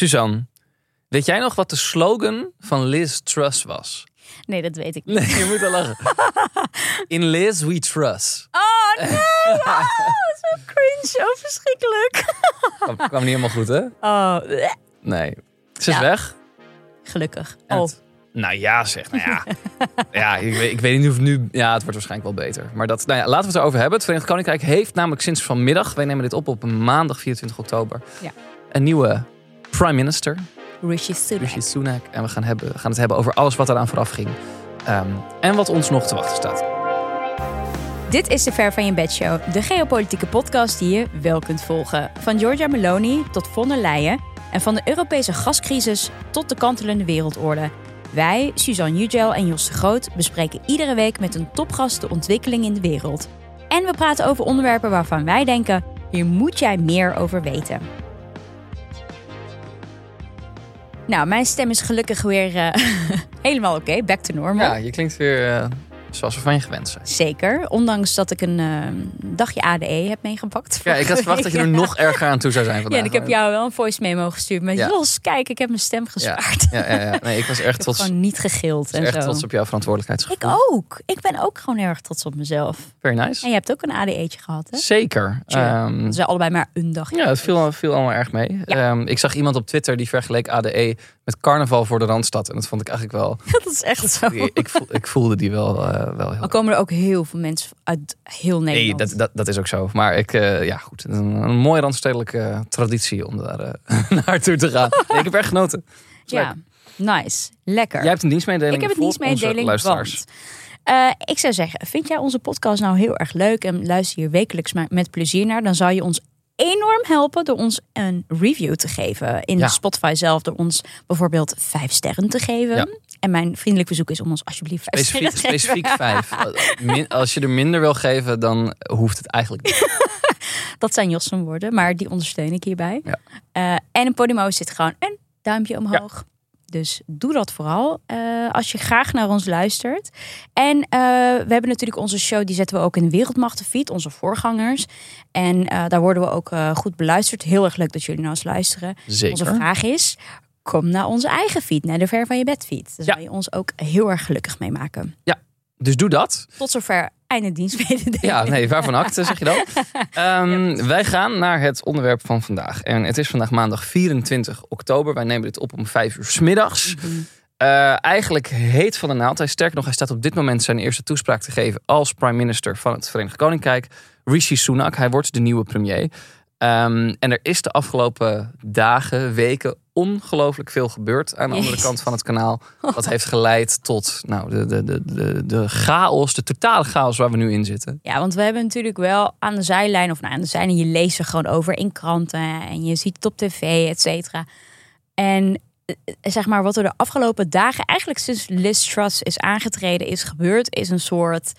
Suzanne, weet jij nog wat de slogan van Liz Truss was? Nee, dat weet ik niet. Nee, je moet wel lachen. In Liz we trust. Oh nee! Oh, zo cringe. Zo verschrikkelijk. Kwam, kwam niet helemaal goed, hè? Oh. Nee. Ze is Ja. weg. gelukkig. Oh, het- nou ja, zeg. Nou ja. ja ik, weet, ik weet niet of nu... Ja, het wordt waarschijnlijk wel beter. Maar dat, nou ja, laten we het erover hebben. Het Verenigd Koninkrijk heeft namelijk sinds vanmiddag... Wij nemen dit op op maandag 24 oktober. Ja. Een nieuwe prime minister. Rishi Sunak. Rishi Sunak. En we gaan, hebben, gaan het hebben over alles wat eraan vooraf ging. Ehm, en wat ons nog te wachten staat. Dit is de Ver van je Bed Show, de geopolitieke podcast die je wel kunt volgen. Van Giorgia Meloni tot von der Leyen en van de Europese gascrisis tot de kantelende wereldorde. Wij, Suzanne Jugel en Jos de Groot, bespreken iedere week met een topgast de ontwikkeling in de wereld. En we praten over onderwerpen waarvan wij denken, hier moet jij meer over weten. Nou, mijn stem is gelukkig weer eh, helemaal oké, back to normal. Ja, je klinkt weer eh, zoals we van je gewend zijn. Zeker, ondanks dat ik een eh, dagje ADE heb meegepakt. Ja, ik had verwacht dat je er nog erger aan toe zou zijn vandaag. Ja, en ik heb jou wel een voice memo gestuurd. Maar Ja. Jos, kijk, ik heb mijn stem gespaard. ja, ja, ja. Nee, ik was erg Ik trots, gewoon niet gegild en echt zo. trots op jouw ik verantwoordelijkheidsgevoel. ook. Ik ben ook gewoon heel erg trots op mezelf. Very nice. En je hebt ook een ADE'tje gehad, hè? Zeker. Sure. Ehm, We zijn allebei maar een dag. ja, het viel, viel allemaal erg mee. Ehm, ik zag iemand op Twitter die vergeleek ADE met carnaval voor de Randstad. En dat vond ik eigenlijk wel... Dat is echt zo. ik, voel, ik voelde die wel, eh, wel heel Al komen er ook heel veel mensen uit heel Nee, Nederland. dat, dat, dat is ook zo. Maar ik, eh, ja goed, een, een mooie randstedelijke traditie om daar eh, naartoe te gaan. Nee, ik heb erg genoten. Ja, nice. Lekker. Jij hebt een dienstmededeling ik heb nieuwsmededeling, onze luisteraars. want... eh, ik zou zeggen, vind jij onze podcast nou heel erg leuk en luister hier wekelijks met plezier naar, dan zou je ons enorm helpen door ons een review te geven. In Ja. Spotify zelf, door ons bijvoorbeeld vijf sterren te geven. Ja. En mijn vriendelijk verzoek is om ons alsjeblieft vijf Specifiek, sterren te geven. specifiek vijf. Als je er minder wil geven, dan hoeft het eigenlijk niet. Dat zijn Jos zijn woorden, maar die ondersteun ik hierbij. Ja. Eh, en in Podimo zit gewoon een duimpje omhoog. Dus doe dat vooral eh, als je graag naar ons luistert. En eh, we hebben natuurlijk onze show, die zetten we ook in de Wereldmachtenfeed, onze voorgangers. En eh, daar worden we ook goed beluisterd. Heel erg leuk dat jullie naar ons luisteren. Onze vraag is, kom naar onze eigen feed, naar de Ver van je Bed feed. Daar Ja. zou je ons ook heel erg gelukkig mee maken. Dus doe dat. Tot zover einde dienstmededeling. Ja, nee, waarvan acte zeg je dan? Ehm, wij gaan naar het onderwerp van vandaag. En het is vandaag maandag 24 oktober. Wij nemen dit op om 5 uur 's middags. Eh, eigenlijk heet van de naald. Hij sterker nog, hij staat op dit moment zijn eerste toespraak te geven als prime minister van het Verenigd Koninkrijk. Rishi Sunak, hij wordt de nieuwe premier. Ehm, en er is de afgelopen dagen, weken ongelooflijk veel gebeurd aan de andere kant van het kanaal. Dat heeft geleid tot nou, de, de, de, de, de chaos, de totale chaos waar we nu in zitten. Ja, want we hebben natuurlijk wel aan de zijlijn, of nou, aan de zijlijn, je leest er gewoon over in kranten en je ziet het op tv, et cetera. En eh, zeg maar, wat er de afgelopen dagen, eigenlijk sinds Liz Truss is aangetreden, is gebeurd, is een soort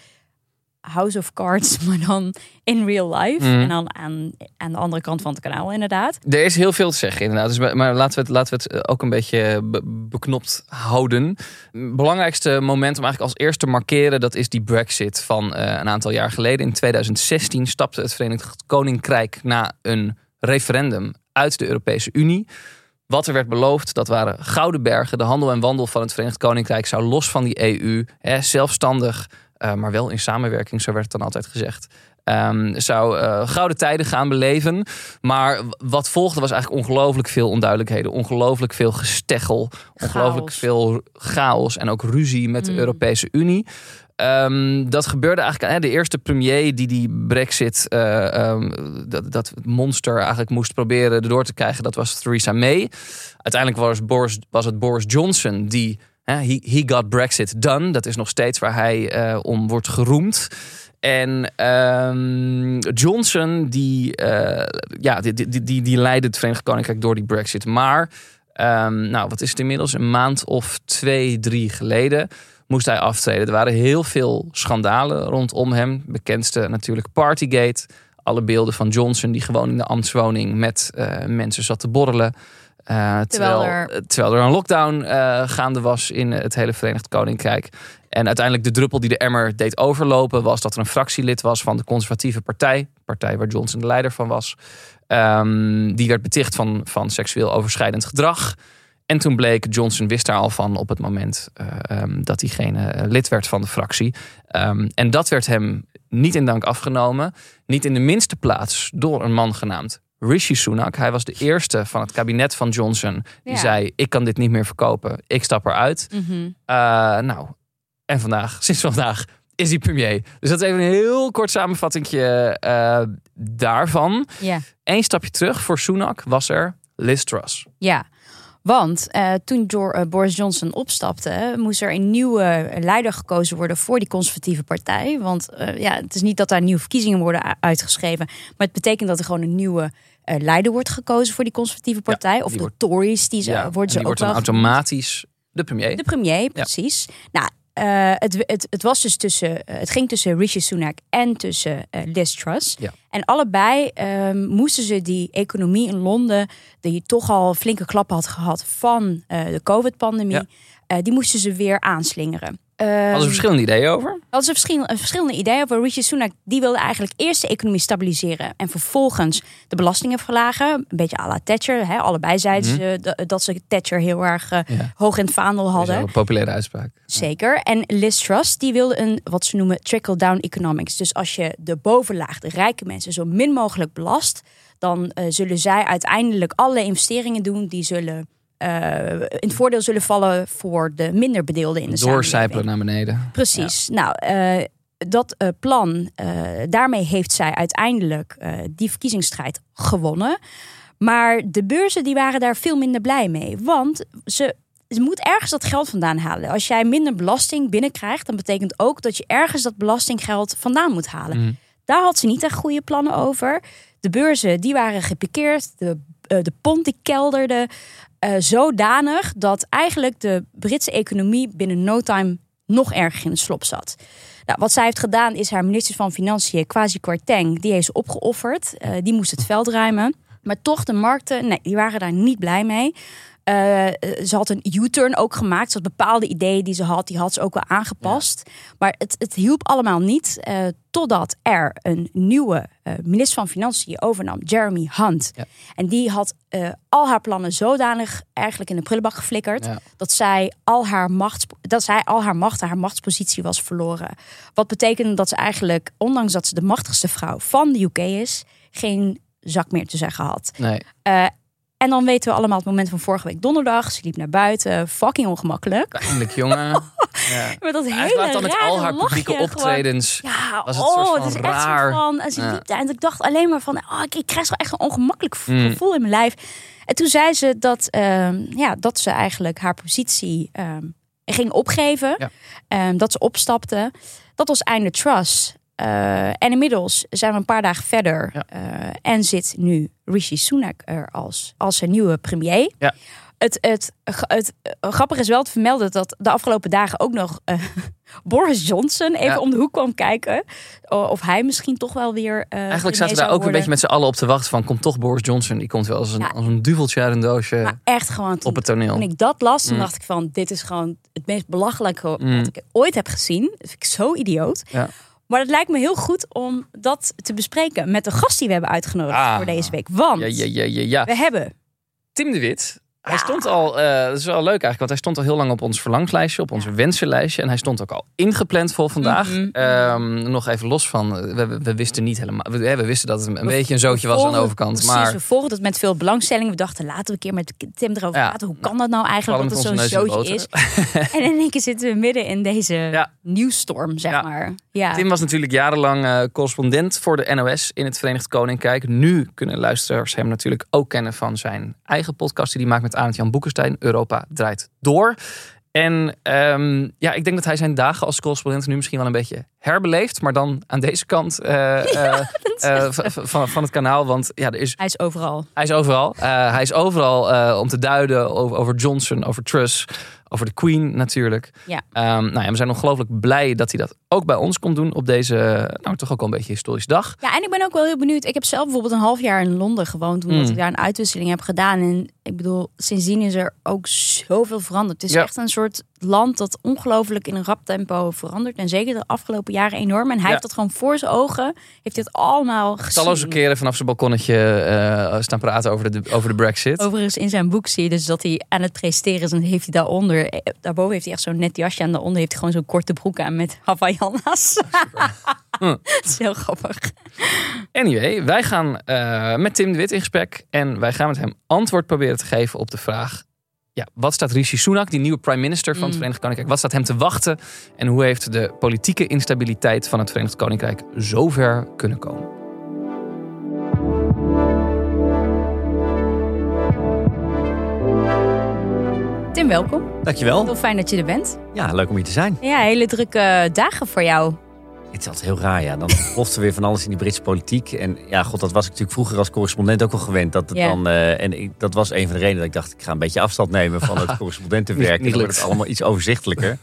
House of Cards, maar dan in real life. Mhm. En dan aan, aan de andere kant van het kanaal, inderdaad. Er is heel veel te zeggen, inderdaad. Dus, maar- laten we het, laten we het ook een beetje be- beknopt houden. Het belangrijkste moment om eigenlijk als eerste te markeren... dat is die brexit van eh, een aantal jaar geleden. In 2016 stapte het Verenigd Koninkrijk na een referendum uit de Europese Unie. Wat er werd beloofd, dat waren gouden bergen. De handel en wandel van het Verenigd Koninkrijk zou los van die EU, hè, zelfstandig... eh, maar wel in samenwerking, zo werd het dan altijd gezegd... ehm, zou eh, gouden tijden gaan beleven. Maar wat volgde was eigenlijk ongelooflijk veel onduidelijkheden. Ongelooflijk veel gesteggel. Ongelooflijk Chaos. veel chaos. En ook ruzie met de Mm. Europese Unie. Ehm, dat gebeurde eigenlijk. Hè, de eerste premier die die Brexit, eh, ehm, dat, dat monster eigenlijk moest proberen erdoor te krijgen, dat was Theresa May. Uiteindelijk was, Boris, was het Boris Johnson die. He got Brexit done. Dat is nog steeds waar hij eh, om wordt geroemd. En ehm, Johnson, die, eh, ja, die, die, die, die leidde het Verenigd Koninkrijk door die Brexit. Maar, ehm, nou, wat is het inmiddels? Een maand of twee, drie geleden moest hij aftreden. Er waren heel veel schandalen rondom hem. Bekendste natuurlijk Partygate. Alle beelden van Johnson die gewoon in de ambtswoning met eh, mensen zat te borrelen. Eh, terwijl, er- terwijl er een lockdown eh, gaande was in het hele Verenigd Koninkrijk. En uiteindelijk de druppel die de emmer deed overlopen was dat er een fractielid was van de conservatieve partij. Partij waar Johnson de leider van was. Ehm, die werd beticht van, van seksueel overschrijdend gedrag. En toen bleek, Johnson wist daar al van op het moment eh, ehm, dat diegene lid werd van de fractie. Ehm, en dat werd hem niet in dank afgenomen. Niet in de minste plaats door een man genaamd Rishi Sunak. Hij was de eerste van het kabinet van Johnson die Ja. zei: Ik kan dit niet meer verkopen, ik stap eruit. Eh, nou, en vandaag, sinds vandaag, is hij premier. Dus dat is even een heel kort samenvattingje eh, daarvan. Ja. Eén stapje terug voor Sunak was er Liz Truss. Ja, want eh, toen door, Boris Johnson opstapte, moest er een nieuwe leider gekozen worden voor die conservatieve partij. Want ja, het is niet dat daar nieuwe verkiezingen worden uitgeschreven, maar het betekent dat er gewoon een nieuwe leider wordt gekozen voor die conservatieve partij. of de wordt- Tories, die ze, Ja, worden en ze die ook wordt dan wel automatisch de premier. de premier, precies. Nou, eh, het, het, het was dus tussen, eh, het ging tussen Rishi Sunak en tussen eh, Liz Truss. Ja. En allebei ehm, moesten ze die economie in Londen, die toch al flinke klappen had gehad van eh, de COVID-pandemie, Ja. eh, die moesten ze weer aanslingeren. Ehm, Hadden ze verschillende ideeën over. hadden ze verschillende, verschillende ideeën over. Rishi Sunak die wilde eigenlijk eerst de economie stabiliseren en vervolgens de belastingen verlagen. Een beetje à la Thatcher. Hè? Allebei zeiden ze dat, dat ze Thatcher heel erg eh, Mhm. Ja. hoog in het vaandel hadden. een populaire uitspraak. Zeker. En Liz Truss die wilde een wat ze noemen trickle-down economics. Dus als je de bovenlaag, de rijke mensen, zo min mogelijk belast, dan eh, zullen zij uiteindelijk alle investeringen doen die zullen in het voordeel zullen vallen voor de minder bedeelden in de Doorcijpelen samenleving. naar beneden. Precies. Nou, eh, dat eh, plan, eh, daarmee heeft zij uiteindelijk eh, die verkiezingsstrijd gewonnen. Maar de beurzen die waren daar veel minder blij mee. Want ze, ze moet ergens dat geld vandaan halen. Als jij minder belasting binnenkrijgt, dan betekent ook dat je ergens dat belastinggeld vandaan moet halen. Mhm. Daar had ze niet echt goede plannen over. De beurzen die waren gepikeerd. De, eh, de pond die kelderde eh, zodanig dat eigenlijk de Britse economie binnen no time nog erger in de slop zat. Nou, wat zij heeft gedaan is haar minister van Financiën, Kwasi Kwarteng, die heeft ze opgeofferd. Eh, die moest het veld ruimen. Maar toch, de markten, nee, die waren daar niet blij mee. Eh, ze had een U-turn ook gemaakt. Ze had bepaalde ideeën die ze had, die had ze ook wel aangepast. Maar het, het hielp allemaal niet. eh, totdat er een nieuwe eh, minister van Financiën overnam, Jeremy Hunt. Ja. En die had al haar plannen zodanig eigenlijk in de prullenbak geflikkerd. Ja. Dat, zij al haar macht, dat zij al haar macht, haar machtspositie was verloren. Wat betekende dat ze eigenlijk, ondanks dat ze de machtigste vrouw van de UK is, geen zak meer te zeggen had. Nee. En dan weten we allemaal het moment van vorige week donderdag. Ze liep naar buiten, fucking ongemakkelijk. Eindelijk jongen. Ja. Met dat hele dan met al haar publieke gewoon. optredens. Ja, was het oh, soort van het is echt raar. zo van. En ze Ja. liep daar en ik dacht alleen maar van, oh, ik, ik krijg zo echt een ongemakkelijk Mm. gevoel in mijn lijf. En toen zei ze dat, ehm, ja, dat ze eigenlijk haar positie ehm, ging opgeven. Ja. Ehm, dat ze opstapte. Dat was einde Truss. Eh, en inmiddels zijn we een paar dagen verder. Ja. eh, en zit nu Rishi Sunak er als, als zijn nieuwe premier. Ja. Het, het, het, eh, grappig is wel te vermelden dat de afgelopen dagen ook nog eh, Boris Johnson even Ja. om de hoek kwam kijken. Of hij misschien toch wel weer. eh, Eigenlijk zaten we daar ook een beetje met z'n allen op te wachten van... komt toch Boris Johnson? Die komt wel als een, als een duveltje uit een doosje Maar echt gewoon. Op het toneel. toen ik dat las, toen Mm. dacht ik van: dit is gewoon het meest belachelijke Mm. wat ik ooit heb gezien. Dat vind ik zo idioot. Ja. Maar het lijkt me heel goed om dat te bespreken met de gast die we hebben uitgenodigd Ah. voor deze week. Want Ja, ja, ja, ja, ja. we hebben Tim de Wit. Hij stond al, eh, dat is wel leuk eigenlijk, want hij stond al heel lang op ons verlangslijstje, op ons wensenlijstje. En hij stond ook al ingepland voor vandaag. Mhm. Ehm, nog even los van, we, wisten niet helemaal, we, we wisten dat het een, beetje een zootje was aan de overkant. Precies, Maar we volgden het met veel belangstelling. We dachten, laten we een keer met Tim erover Ja. praten. Hoe kan dat nou eigenlijk, dat het zo'n zootje is? en in één keer zitten we midden in deze Ja. nieuwsstorm, zeg Ja. maar. Ja. Tim was natuurlijk jarenlang eh, correspondent voor de NOS in het Verenigd Koninkrijk. Nu kunnen luisteraars hem natuurlijk ook kennen van zijn eigen podcast die hij maakt met Arend Jan Boekenstein. Europa draait door. En ehm, ja, ik denk dat hij zijn dagen als correspondent nu misschien wel een beetje herbeleeft. Maar dan aan deze kant eh, eh, eh, van, van het kanaal. Want ja, er is, Hij is overal. hij is overal. Hij is overal om te duiden over, over Johnson, over Truss, over de Queen natuurlijk. Ja. Ehm, nou ja, we zijn ongelooflijk blij dat hij dat ook bij ons komt doen op deze, nou toch ook wel een beetje historische dag. Ja, en ik ben ook wel heel benieuwd. Ik heb zelf bijvoorbeeld een half jaar in Londen gewoond, omdat Mm. ik daar een uitwisseling heb gedaan. En ik bedoel, sindsdien is er ook zoveel veranderd. Het is Ja. echt een soort land dat ongelooflijk in een rap tempo verandert. En zeker de afgelopen jaren enorm. En hij Ja. heeft dat gewoon voor zijn ogen, heeft dit allemaal gezien. Talloze keren vanaf zijn balkonnetje eh, staan praten over de, over de brexit. Overigens in zijn boek zie je dus dat hij aan het presteren is. En heeft hij daaronder, eh, daarboven heeft hij echt zo'n net jasje. En daaronder heeft hij gewoon zo'n korte broek aan met Hm. Dat is heel grappig. Anyway, wij gaan eh, met Tim de Wit in gesprek. En wij gaan met hem antwoord proberen te geven op de vraag... Ja, wat staat Rishi Sunak, die nieuwe prime minister van het Mm. Verenigd Koninkrijk... wat staat hem te wachten? En hoe heeft de politieke instabiliteit van het Verenigd Koninkrijk zover kunnen komen? Tim, welkom. Dankjewel. Heel fijn dat je er bent. Ja, leuk om hier te zijn. Ja, hele drukke dagen voor jou. Het is altijd heel raar, ja. Dan ploft er weer van alles in die Britse politiek. En ja, god, dat was ik natuurlijk vroeger als correspondent ook wel gewend. Dat het Ja. dan, eh, en ik, dat was een van de redenen dat ik dacht, ik ga een beetje afstand nemen van het correspondentenwerk. Niet- niet dan wordt het allemaal iets overzichtelijker.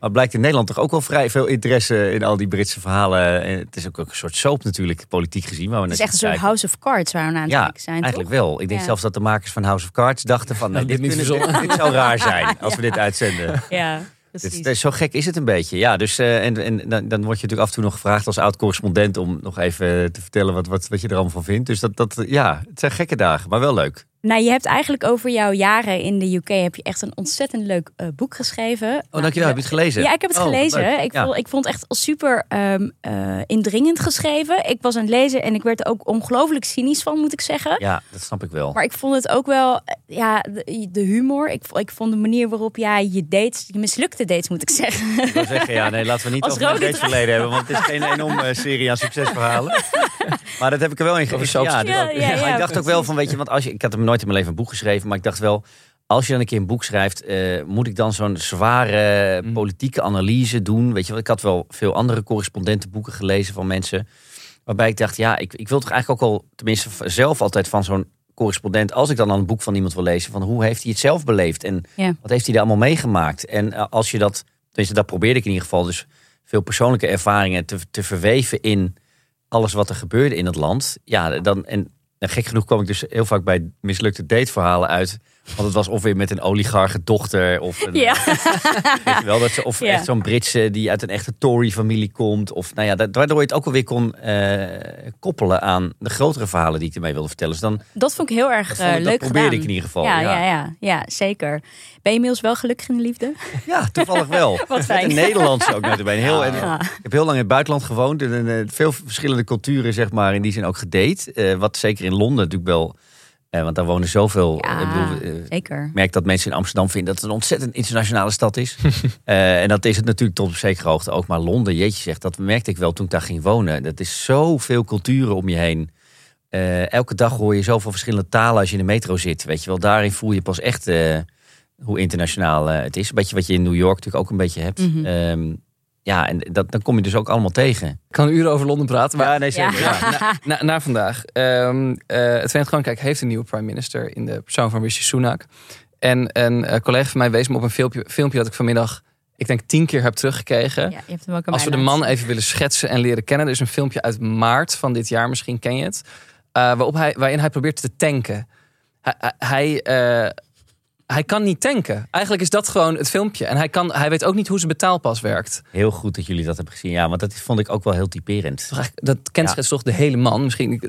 maar blijkt in Nederland toch ook wel vrij veel interesse in al die Britse verhalen. En het is ook een soort soap natuurlijk, politiek gezien. Waar we Het is echt een soort. House of Cards waar we aan het Ja, kijken zijn, Eigenlijk toch? wel. Ik denk Ja. zelfs dat de makers van House of Cards dachten van, nee, dit dit, niet kunnen- verzonnen. dit zou raar zijn als we dit uitzenden. Ja, precies. dit- zo gek is het een beetje. Ja, dus eh, en, dan, dan word je natuurlijk af en toe nog gevraagd als oud-correspondent om nog even te vertellen wat, wat, wat je er allemaal van vindt. Dus dat, dat, ja, het zijn gekke dagen, maar wel leuk. Nou, je hebt eigenlijk over jouw jaren in de UK heb je echt een ontzettend leuk eh, boek geschreven. Oh, dankjewel. Heb je het gelezen? Ja, ik heb het Oh, gelezen. leuk. Ik, Ja. vond, ik vond het echt super ehm, eh, indringend geschreven. Ik was aan het lezen en ik werd er ook ongelooflijk cynisch van, moet ik zeggen. Ja, dat snap ik wel. Maar ik vond het ook wel, eh, ja, de, de humor. Ik, ik vond de manier waarop jij je dates, je mislukte dates, moet ik zeggen. Ik wil zeggen, ja, nee, laten we niet Als over mijn verleden hebben, want het is geen enorme serie aan succesverhalen. Maar dat heb ik er wel in gegeven. Ja, Ja, ja, ja, maar ik dacht ook wel van, weet je, want als je, ik had hem nooit in mijn leven een boek geschreven, maar ik dacht wel, als je dan een keer een boek schrijft, eh, moet ik dan zo'n zware Mm. politieke analyse doen? Weet je wel, ik had wel veel andere correspondentenboeken gelezen van mensen, waarbij ik dacht, ja, ik, ik wil toch eigenlijk ook al, tenminste zelf altijd van zo'n correspondent, als ik dan een boek van iemand wil lezen, van hoe heeft hij het zelf beleefd en Ja. wat heeft hij daar allemaal meegemaakt? En eh, als je dat, tenminste dat probeerde ik in ieder geval, dus veel persoonlijke ervaringen te, te verweven in alles wat er gebeurde in het land. Ja, dan, en, en gek genoeg kwam ik dus heel vaak bij mislukte dateverhalen uit. Want het was of weer met een oligarche dochter. Of, een, Ja. weet je wel, dat ze, of Ja. echt zo'n Britse die uit een echte Tory-familie komt. Of, nou ja, dat, waardoor je het ook alweer kon eh, koppelen aan de grotere verhalen die ik ermee wilde vertellen. Dus dan Dat vond ik heel erg dat vond eh, dat leuk probeerde gedaan. ik in ieder geval. Ja, ja. ja, ja, ja, zeker. Ben je inmiddels wel gelukkig in de liefde? Ja, toevallig wel. Wat fijn. Nederlandse ook net erbij. Heel, en, Ja. Ik heb heel lang in het buitenland gewoond. En eh, veel verschillende culturen, zeg maar, in die zin ook gedate. Eh, wat zeker in Londen natuurlijk wel... eh, want daar wonen zoveel... Ja, ik bedoel, eh, zeker. merk dat mensen in Amsterdam vinden dat het een ontzettend internationale stad is. Eh, en dat is het natuurlijk tot op zekere hoogte ook. Maar Londen, jeetje zegt, dat merkte ik wel toen ik daar ging wonen. Dat is zoveel culturen om je heen. Eh, elke dag hoor je zoveel verschillende talen als je in de metro zit. Weet je wel, daarin voel je pas echt eh, hoe internationaal eh, het is. Een beetje wat je in New York natuurlijk ook een beetje hebt. Mhm. Ehm, ja, en dat, dan kom je dus ook allemaal tegen. Ik kan uren over Londen praten, maar ja, nee, zeker. Ja. Ja. na, na vandaag. Ehm, eh, het Verenigd Koninkrijk heeft een nieuwe prime minister in de persoon van Rishi Sunak. En een eh, collega van mij wees me op een filmpje, filmpje dat ik vanmiddag, ik denk tien keer heb teruggekregen. Ja, je hebt hem ook Als we de man even willen schetsen en leren kennen. Er is een filmpje uit maart van dit jaar, misschien ken je het. eh, waarop hij, waarin hij probeert te tanken. Hij, hij, hij, eh, kan niet tanken. Eigenlijk is dat gewoon het filmpje. En hij, kan, hij weet ook niet hoe zijn betaalpas werkt. Heel goed dat jullie dat hebben gezien. Ja, want dat vond ik ook wel heel typerend. Dat kenschetst toch de hele man? Misschien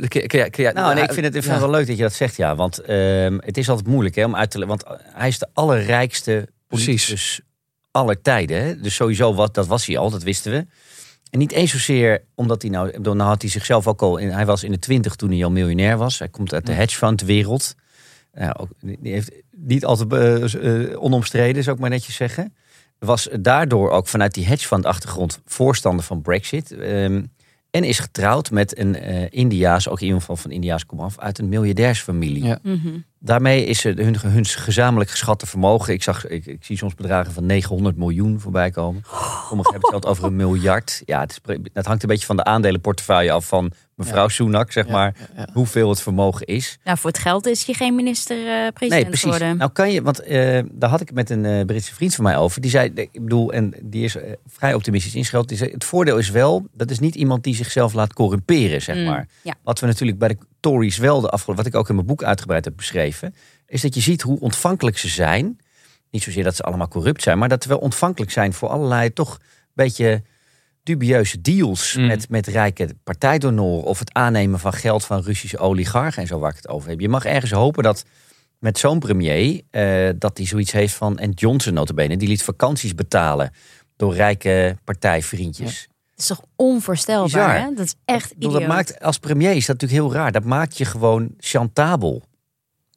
Nou, en ik vind het, ik vind Ja. wel leuk dat je dat zegt, ja. Want ehm, het is altijd moeilijk hè, om uit te leggen. Want hij is de allerrijkste politicus aller tijden. Hè? Dus sowieso, wat, dat was hij al, dat wisten we. En niet eens zozeer omdat hij nou... Nou had hij zichzelf ook al... In, hij was in de twintig toen hij al miljonair was. Hij komt uit de hedge fund wereld. Nou, ook, die heeft niet altijd eh, eh, onomstreden, zou ik maar netjes zeggen. Was daardoor ook vanuit die hedge fund achtergrond voorstander van Brexit. Ehm, en is getrouwd met een eh Indiaas, ook in ieder geval van Indiaas komaf, uit een miljardairsfamilie. Ja. Mhm. Daarmee is hun, hun gezamenlijk geschatte vermogen. Ik, zag, ik, ik, zie soms bedragen van 900 miljoen voorbij komen. Sommigen hebben het over een miljard. Ja, het, is, het, hangt een beetje van de aandelenportefeuille af van mevrouw ja. Sunak, zeg maar, hoeveel het vermogen is. Nou, voor het geld is je geen minister-president nee, precies. geworden. Nou kan je, want uh, daar had ik het met een uh, Britse vriend van mij over. Die zei, ik bedoel, en die is uh, vrij optimistisch ingeschat. Die zei, het voordeel is wel, dat is niet iemand die zichzelf laat corrumperen, zeg maar. Mm, ja. Wat we natuurlijk bij de Tories wel de afgelopen, wat ik ook in mijn boek uitgebreid heb beschreven, is dat je ziet hoe ontvankelijk ze zijn. Niet zozeer dat ze allemaal corrupt zijn, maar dat ze wel ontvankelijk zijn voor allerlei toch een beetje dubieuze deals Mm. met, met rijke partijdonoren of het aannemen van geld van Russische oligarchen en zo waar ik het over heb. Je mag ergens hopen dat met zo'n premier eh, dat hij zoiets heeft van en Johnson notabene, die liet vakanties betalen door rijke partijvriendjes. Dat is toch onvoorstelbaar, Bizar. hè? Dat is echt Ik bedoel, dat maakt als premier is dat natuurlijk heel raar. Dat maakt je gewoon chantabel.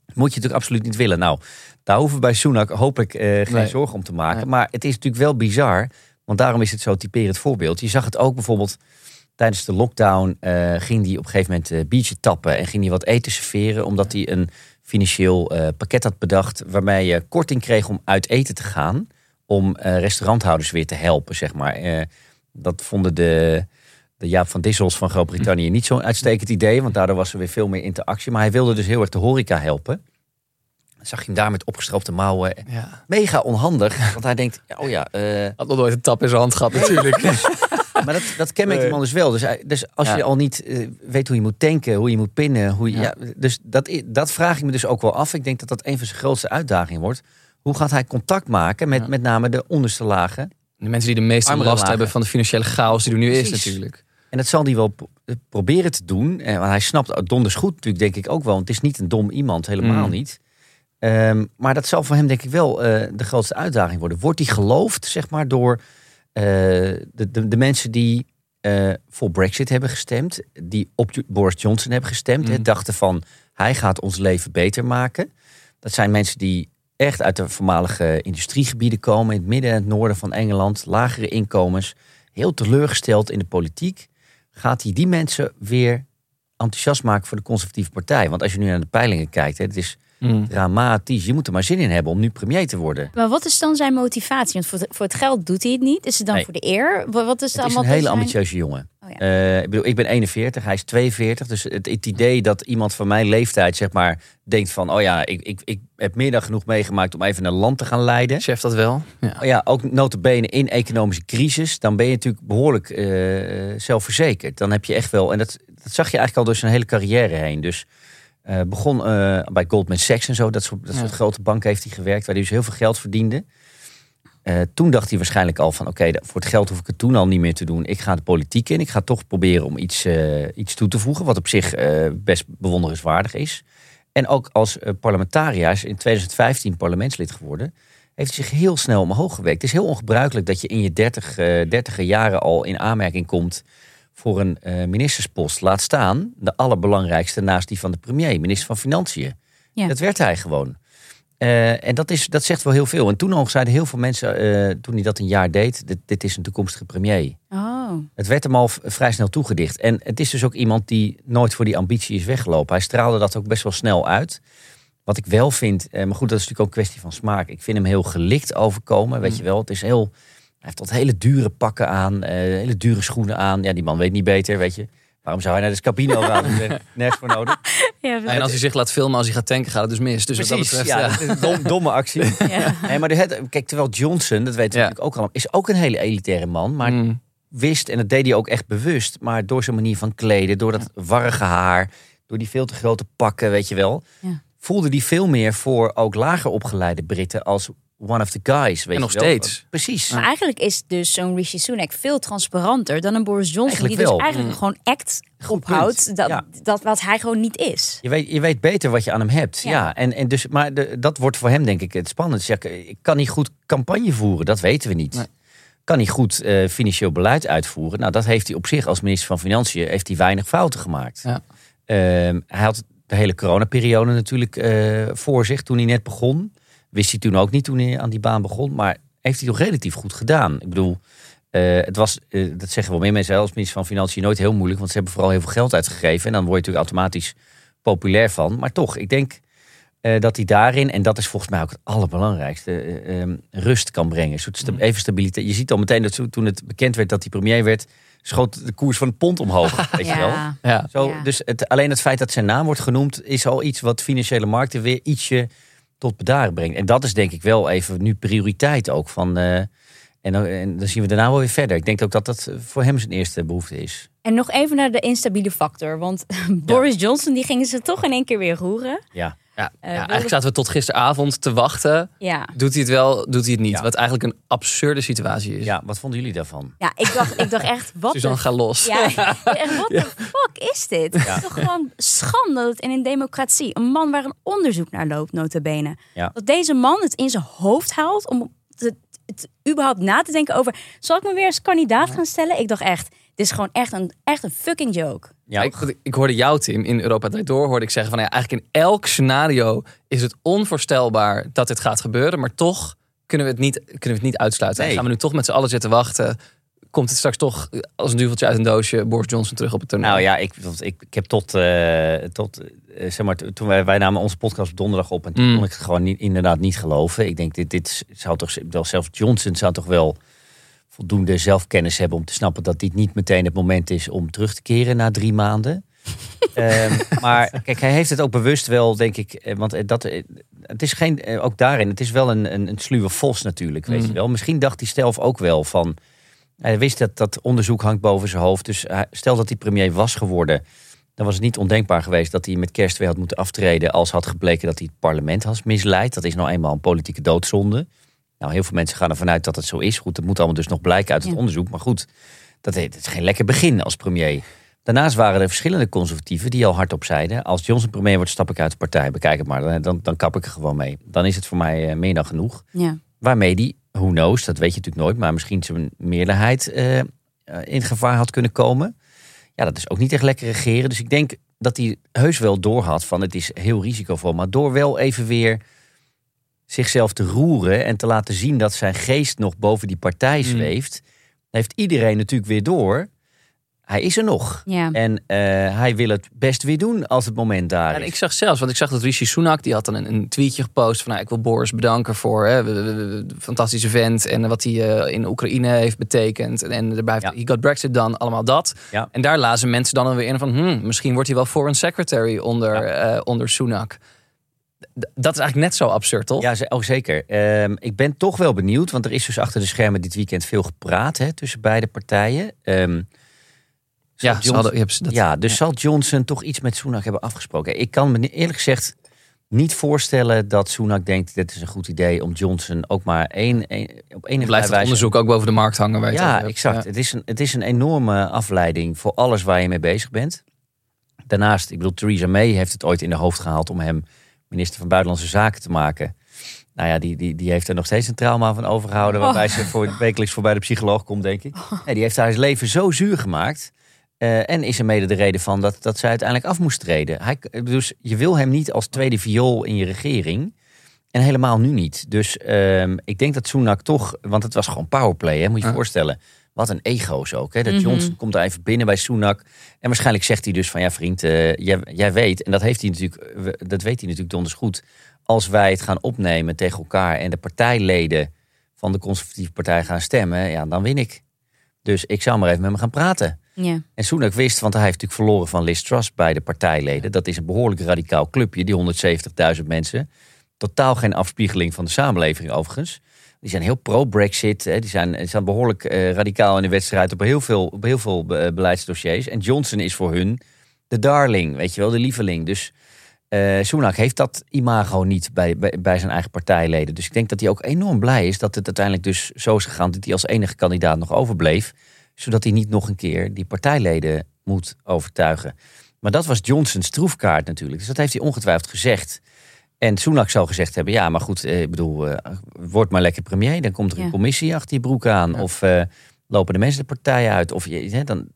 Dat moet je natuurlijk absoluut niet willen. Nou, daar hoeven we bij Sunak hoop ik eh, geen Nee. zorgen om te maken. Nee. Maar het is natuurlijk wel bizar. Want daarom is het zo typerend voorbeeld. Je zag het ook bijvoorbeeld tijdens de lockdown. eh, ging hij op een gegeven moment eh biertje tappen. En ging hij wat eten serveren. Omdat hij een financieel eh, pakket had bedacht. Waarmee je korting kreeg om uit eten te gaan. Om eh, restauranthouders weer te helpen, zeg maar. Dat vonden de, de Jaap van Dissels van Groot-Brittannië niet zo'n uitstekend idee. Want daardoor was er weer veel meer interactie. Maar hij wilde dus heel erg de horeca helpen. Dan zag je hem daar met opgestroopte mouwen. Ja. Mega onhandig. Want hij denkt, ja, oh ja, eh, Had nog nooit een tap in zijn hand gehad, natuurlijk. maar dat, dat kenmerkt die man dus wel. Dus, hij- dus als Ja. je al niet eh, weet hoe je moet tanken, hoe je moet pinnen. Hoe je, Ja. ja. dus dat, dat vraag ik me dus ook wel af. Ik denk dat dat een van zijn grootste uitdagingen wordt. Hoe gaat hij contact maken met Ja. met name de onderste lagen? De mensen die de meeste Armere last lagen. hebben van de financiële chaos die er nu is, Precies. natuurlijk. En dat zal hij wel pro- proberen te doen. Eh, want hij snapt donders goed natuurlijk, denk ik ook wel. Want het is niet een dom iemand, helemaal Mm. niet. Ehm, maar dat zal voor hem denk ik wel eh, de grootste uitdaging worden. Wordt hij geloofd, zeg maar, door eh, de, de, de mensen die voor Brexit hebben gestemd. Die op Boris Johnson hebben gestemd. Mm. dachten van, hij gaat ons leven beter maken. Dat zijn mensen die echt uit de voormalige industriegebieden komen. In het midden en het noorden van Engeland. Lagere inkomens. Heel teleurgesteld in de politiek. Gaat hij die mensen weer enthousiast maken voor de conservatieve partij? Want als je nu naar de peilingen kijkt, hè, het is Mm. dramatisch. Je moet er maar zin in hebben om nu premier te worden. Maar wat is dan zijn motivatie? Want voor het, voor het geld doet hij het niet. Is het dan Nee. voor de eer? Wa- Wat is Het is een hele zijn- ambitieuze jongen. Oh ja. Eh, ik bedoel, ik ben 41, hij is 42. Dus het, het idee dat iemand van mijn leeftijd, zeg maar, denkt van... oh ja, ik, ik, ik heb meer dan genoeg meegemaakt om even een land te gaan leiden. Chef dat wel? Ja. Oh ja, ook notabene in economische crisis. Dan ben je natuurlijk behoorlijk eh, zelfverzekerd. Dan heb je echt wel... En dat, dat zag je eigenlijk al door zijn hele carrière heen. Dus eh, begon eh, bij Goldman Sachs en zo. Dat soort, dat Ja. grote banken heeft hij gewerkt. Waar hij dus heel veel geld verdiende. Eh, toen dacht hij waarschijnlijk al van... oké, voor het geld hoef ik het toen al niet meer te doen. Ik ga de politiek in. Ik ga toch proberen om iets, eh, iets toe te voegen. Wat op zich eh, best bewonderenswaardig is. En ook als parlementariër is in 2015 parlementslid geworden heeft hij zich heel snel omhoog gewerkt. Het is heel ongebruikelijk dat je in je 30, eh 30 jaren al in aanmerking komt voor een ministerspost. Laat staan de allerbelangrijkste naast die van de premier, minister van Financiën. Ja. Dat werd hij gewoon. Eh, en dat, is, dat zegt wel heel veel. En toen nog zeiden heel veel mensen, eh, toen hij dat een jaar deed, dit, dit is een toekomstige premier. Oh. Het werd hem al vrij snel toegedicht. En het is dus ook iemand die nooit voor die ambitie is weggelopen. Hij straalde dat ook best wel snel uit. Wat ik wel vind, eh, maar goed, dat is natuurlijk ook een kwestie van smaak. Ik vind hem heel gelikt overkomen, weet Mm. je wel. Het is heel, hij heeft dat hele dure pakken aan, hele dure schoenen aan. Ja, die man weet niet beter, weet je. Waarom zou hij naar de Scapino gaan? Nergens voor nodig. Ja, En als hij zich laat filmen als hij gaat tanken, gaat het dus mis. Dus wat dat Precies, betreft, ja, dom- domme actie. ja. Nee, maar het- kijk, terwijl Johnson, dat weten we Ja. natuurlijk ook allemaal, is ook een hele elitaire man. Maar Mm. wist, en dat deed hij ook echt bewust, maar door zijn manier van kleden, door dat warrige haar, door die veel te grote pakken, weet je wel, Ja. voelde hij veel meer voor ook lager opgeleide Britten als one of the guys. Weet En nog je wel. steeds. Precies. Maar eigenlijk is dus zo'n Rishi Sunak veel transparanter dan een Boris Johnson. Eigenlijk die dus eigenlijk Mm. gewoon act Goed ophoudt. Dat, Ja. dat wat hij gewoon niet is. Je weet, je weet beter wat je aan hem hebt. Ja. Ja. en, en dus, maar de, dat wordt voor hem denk ik het spannendste. Ja, ik kan niet goed campagne voeren, dat weten we niet. Nee. Kan niet goed eh, financieel beleid uitvoeren. Nou, dat heeft hij op zich als minister van Financiën heeft hij weinig fouten gemaakt. Ja. Ehm, hij had de hele coronaperiode natuurlijk eh, voor zich toen hij net begon. Wist hij toen ook niet toen hij aan die baan begon. Maar heeft hij toch relatief goed gedaan. Ik bedoel, eh, het was, eh, dat zeggen wel meer mensen als minister van Financiën nooit heel moeilijk. Want ze hebben vooral heel veel geld uitgegeven. En dan word je natuurlijk automatisch populair van. Maar toch, ik denk Eh, dat hij daarin, en dat is volgens mij ook het allerbelangrijkste, eh, ehm, rust kan brengen. Een soort sta- Mm. even stabiliteit. Je ziet al meteen dat zo- toen het bekend werd dat hij premier werd, schoot de koers van het pond omhoog. weet je wel? Ja. Ja. Zo, Ja. Dus het, alleen het feit dat zijn naam wordt genoemd, is al iets wat financiële markten weer ietsje tot bedaren brengt. En dat is denk ik wel even nu prioriteit ook van. eh, en, dan- en dan zien we daarna wel weer verder. Ik denk ook dat dat voor hem zijn eerste behoefte is. En nog even naar de instabiele factor. Want Boris Johnson, die gingen ze toch in één keer weer roeren. Ja. Ja, Eh, ja, eigenlijk zaten we tot gisteravond te wachten. Ja. Doet hij het wel, doet hij het niet? Ja. Wat eigenlijk een absurde situatie is. ja, wat vonden jullie daarvan? Ja, ik dacht, ik dacht echt, wat Suzanne, de ga los. Ja, echt, what the fuck is dit? Het is toch gewoon schande dat in een democratie, een man waar een onderzoek naar loopt, notabene, Ja. dat deze man het in zijn hoofd haalt om het, het überhaupt na te denken over, zal ik me weer als kandidaat gaan stellen? Ik dacht echt, dit is gewoon echt een, echt een fucking joke. Ja, Ik, ik hoorde jou, Tim, in Europa Draait Door hoorde ik zeggen van ja, eigenlijk in elk scenario is het onvoorstelbaar dat dit gaat gebeuren, maar toch kunnen we het niet, kunnen we het niet uitsluiten. Nee. Gaan we nu toch met z'n allen zitten wachten? Komt het straks toch als een duveltje uit een doosje Boris Johnson terug op het toneel? Nou ja, ik, want ik, ik heb tot, eh, tot eh, zeg maar, toen wij, wij namen onze podcast op donderdag op en toen Mm. kon ik het gewoon niet, inderdaad niet geloven. Ik denk, dit, dit zou toch wel, zelfs Johnson zou toch wel voldoende zelfkennis hebben om te snappen dat dit niet meteen het moment is om terug te keren na drie maanden. Ehm, maar kijk, hij heeft het ook bewust wel, denk ik, eh, want eh, dat, eh, het is geen, ook daarin, het is wel een, een, een sluwe vos natuurlijk, weet Mm. je wel. Misschien dacht hij zelf ook wel van, hij wist dat dat onderzoek hangt boven zijn hoofd. Dus stel dat hij premier was geworden, dan was het niet ondenkbaar geweest dat hij met kerst weer had moeten aftreden als had gebleken dat hij het parlement had misleid. Dat is nou eenmaal een politieke doodzonde. Nou, heel veel mensen gaan ervan uit dat het zo is. Goed, dat moet allemaal dus nog blijken uit het Ja. onderzoek. Maar goed, dat het is geen lekker begin als premier. Daarnaast waren er verschillende conservatieven die al hardop zeiden: als Johnson premier wordt, stap ik uit de partij. Bekijk het maar, dan, dan, dan kap ik er gewoon mee. Dan is het voor mij eh, meer dan genoeg. Ja. Waarmee die, who knows, dat weet je natuurlijk nooit, maar misschien zijn meerderheid eh, eh, in gevaar had kunnen komen. Ja, dat is ook niet echt lekker regeren. Dus ik denk dat hij heus wel doorhad van het is heel risicovol. Maar door wel even weer zichzelf te roeren en te laten zien dat zijn geest nog boven die partij zweeft, heeft iedereen natuurlijk weer door. Hij is er nog. Ja. En eh, hij wil het best weer doen als het moment daar En is. ik zag zelfs, want ik zag dat Rishi Sunak, die had dan een, een tweetje gepost van nou, ik wil Boris bedanken voor hè, fantastische vent en wat hij eh, in Oekraïne heeft betekend. En, en daarbij Ja. he got Brexit dan, allemaal dat. Ja. En daar lazen mensen dan weer in van, hmm, misschien wordt hij wel foreign secretary onder, eh, onder Sunak. Dat is eigenlijk net zo absurd, toch? Ja, oh, zeker. Ehm, ik ben toch wel benieuwd, want er is dus achter de schermen dit weekend veel gepraat hè, tussen beide partijen. Ehm, Ja, Johnson- hadden, dat, ja, dus zal Johnson toch iets met Sunak hebben afgesproken? Ik kan me eerlijk gezegd niet voorstellen dat Sunak denkt: dit is een goed idee om Johnson ook maar één, één, op enige blijft het wijze. onderzoek ook boven de markt hangen. Waar Ja, exact. Het, is een, het is een enorme afleiding voor alles waar je mee bezig bent. Daarnaast, ik bedoel, Theresa May heeft het ooit in de hoofd gehaald om hem minister van Buitenlandse Zaken te maken. Nou ja, die, die, die heeft er nog steeds een trauma van overgehouden. Waarbij ze voor, wekelijks voorbij de psycholoog komt, denk ik. Nee, die heeft haar leven zo zuur gemaakt. eh, en is er mede de reden van dat, dat zij uiteindelijk af moest treden. Hij, dus je wil hem niet als tweede viool in je regering. En helemaal nu niet. Dus ehm, ik denk dat Sunak toch... Want het was gewoon powerplay, hè, moet je je voorstellen. Wat een ego's ook. Hè? Dat Mhm. Johnson komt daar even binnen bij Sunak. En waarschijnlijk zegt hij dus van... Ja vriend, eh, jij, jij weet... En dat, heeft hij natuurlijk, we- dat weet hij natuurlijk donders goed. Als wij het gaan opnemen tegen elkaar... en de partijleden van de conservatieve partij gaan stemmen... Ja, dan win ik. Dus ik zou maar even met hem gaan praten. Ja. En Sunak wist, want hij heeft natuurlijk verloren van Liz Truss bij de partijleden. Dat is een behoorlijk radicaal clubje, die 170.000 mensen. Totaal geen afspiegeling van de samenleving overigens. Die zijn heel pro-Brexit. Die zijn, die zijn behoorlijk eh, radicaal in de wedstrijd op heel veel, op heel veel be- beleidsdossiers. En Johnson is voor hun de darling, weet je wel, de lieveling. Dus eh Sunak heeft dat imago niet bij, bij, bij zijn eigen partijleden. Dus ik denk dat hij ook enorm blij is dat het uiteindelijk dus zo is gegaan... dat hij als enige kandidaat nog overbleef. Zodat hij niet nog een keer die partijleden moet overtuigen. Maar dat was Johnson's troefkaart natuurlijk. Dus dat heeft hij ongetwijfeld gezegd. En Sunak zou gezegd hebben: ja, maar goed, eh, ik bedoel, eh, word maar lekker premier. Dan komt er een Ja. commissie achter je broek aan. Ja. Of eh, lopen de mensen de partij uit. Of je, hè, dan.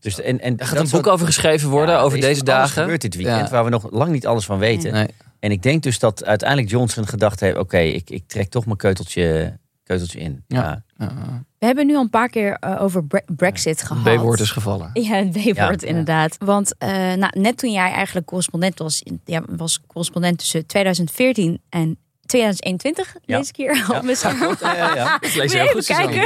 Dus, en, en Er gaat een boek over geschreven worden, Ja, over er deze dagen. gebeurt dit weekend, Ja. waar we nog lang niet alles van weten. Nee. En ik denk dus dat uiteindelijk Johnson gedacht heeft: oké, ik, ik trek toch mijn keuteltje keuteltje in. Ja. We hebben nu al een paar keer uh, over bre Brexit gehad. B-woord is gevallen. Ja, het B-woord inderdaad. Want uh, nou, net toen jij eigenlijk correspondent was, ja, was correspondent tussen 2014 en 2021 ja. deze keer al ja. Ja, ja, Ik lees heel goed kijken.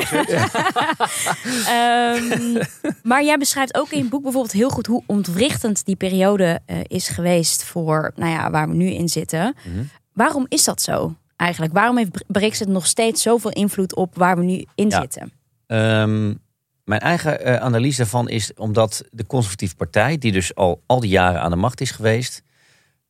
um, maar jij beschrijft ook in je boek bijvoorbeeld heel goed hoe ontwrichtend die periode uh, is geweest voor nou ja, waar we nu in zitten. Mm -hmm. Waarom is dat zo eigenlijk? Waarom heeft Brexit nog steeds zoveel invloed op waar we nu in zitten? Um, mijn eigen uh, analyse daarvan is omdat de conservatieve partij, die dus al, al die jaren aan de macht is geweest,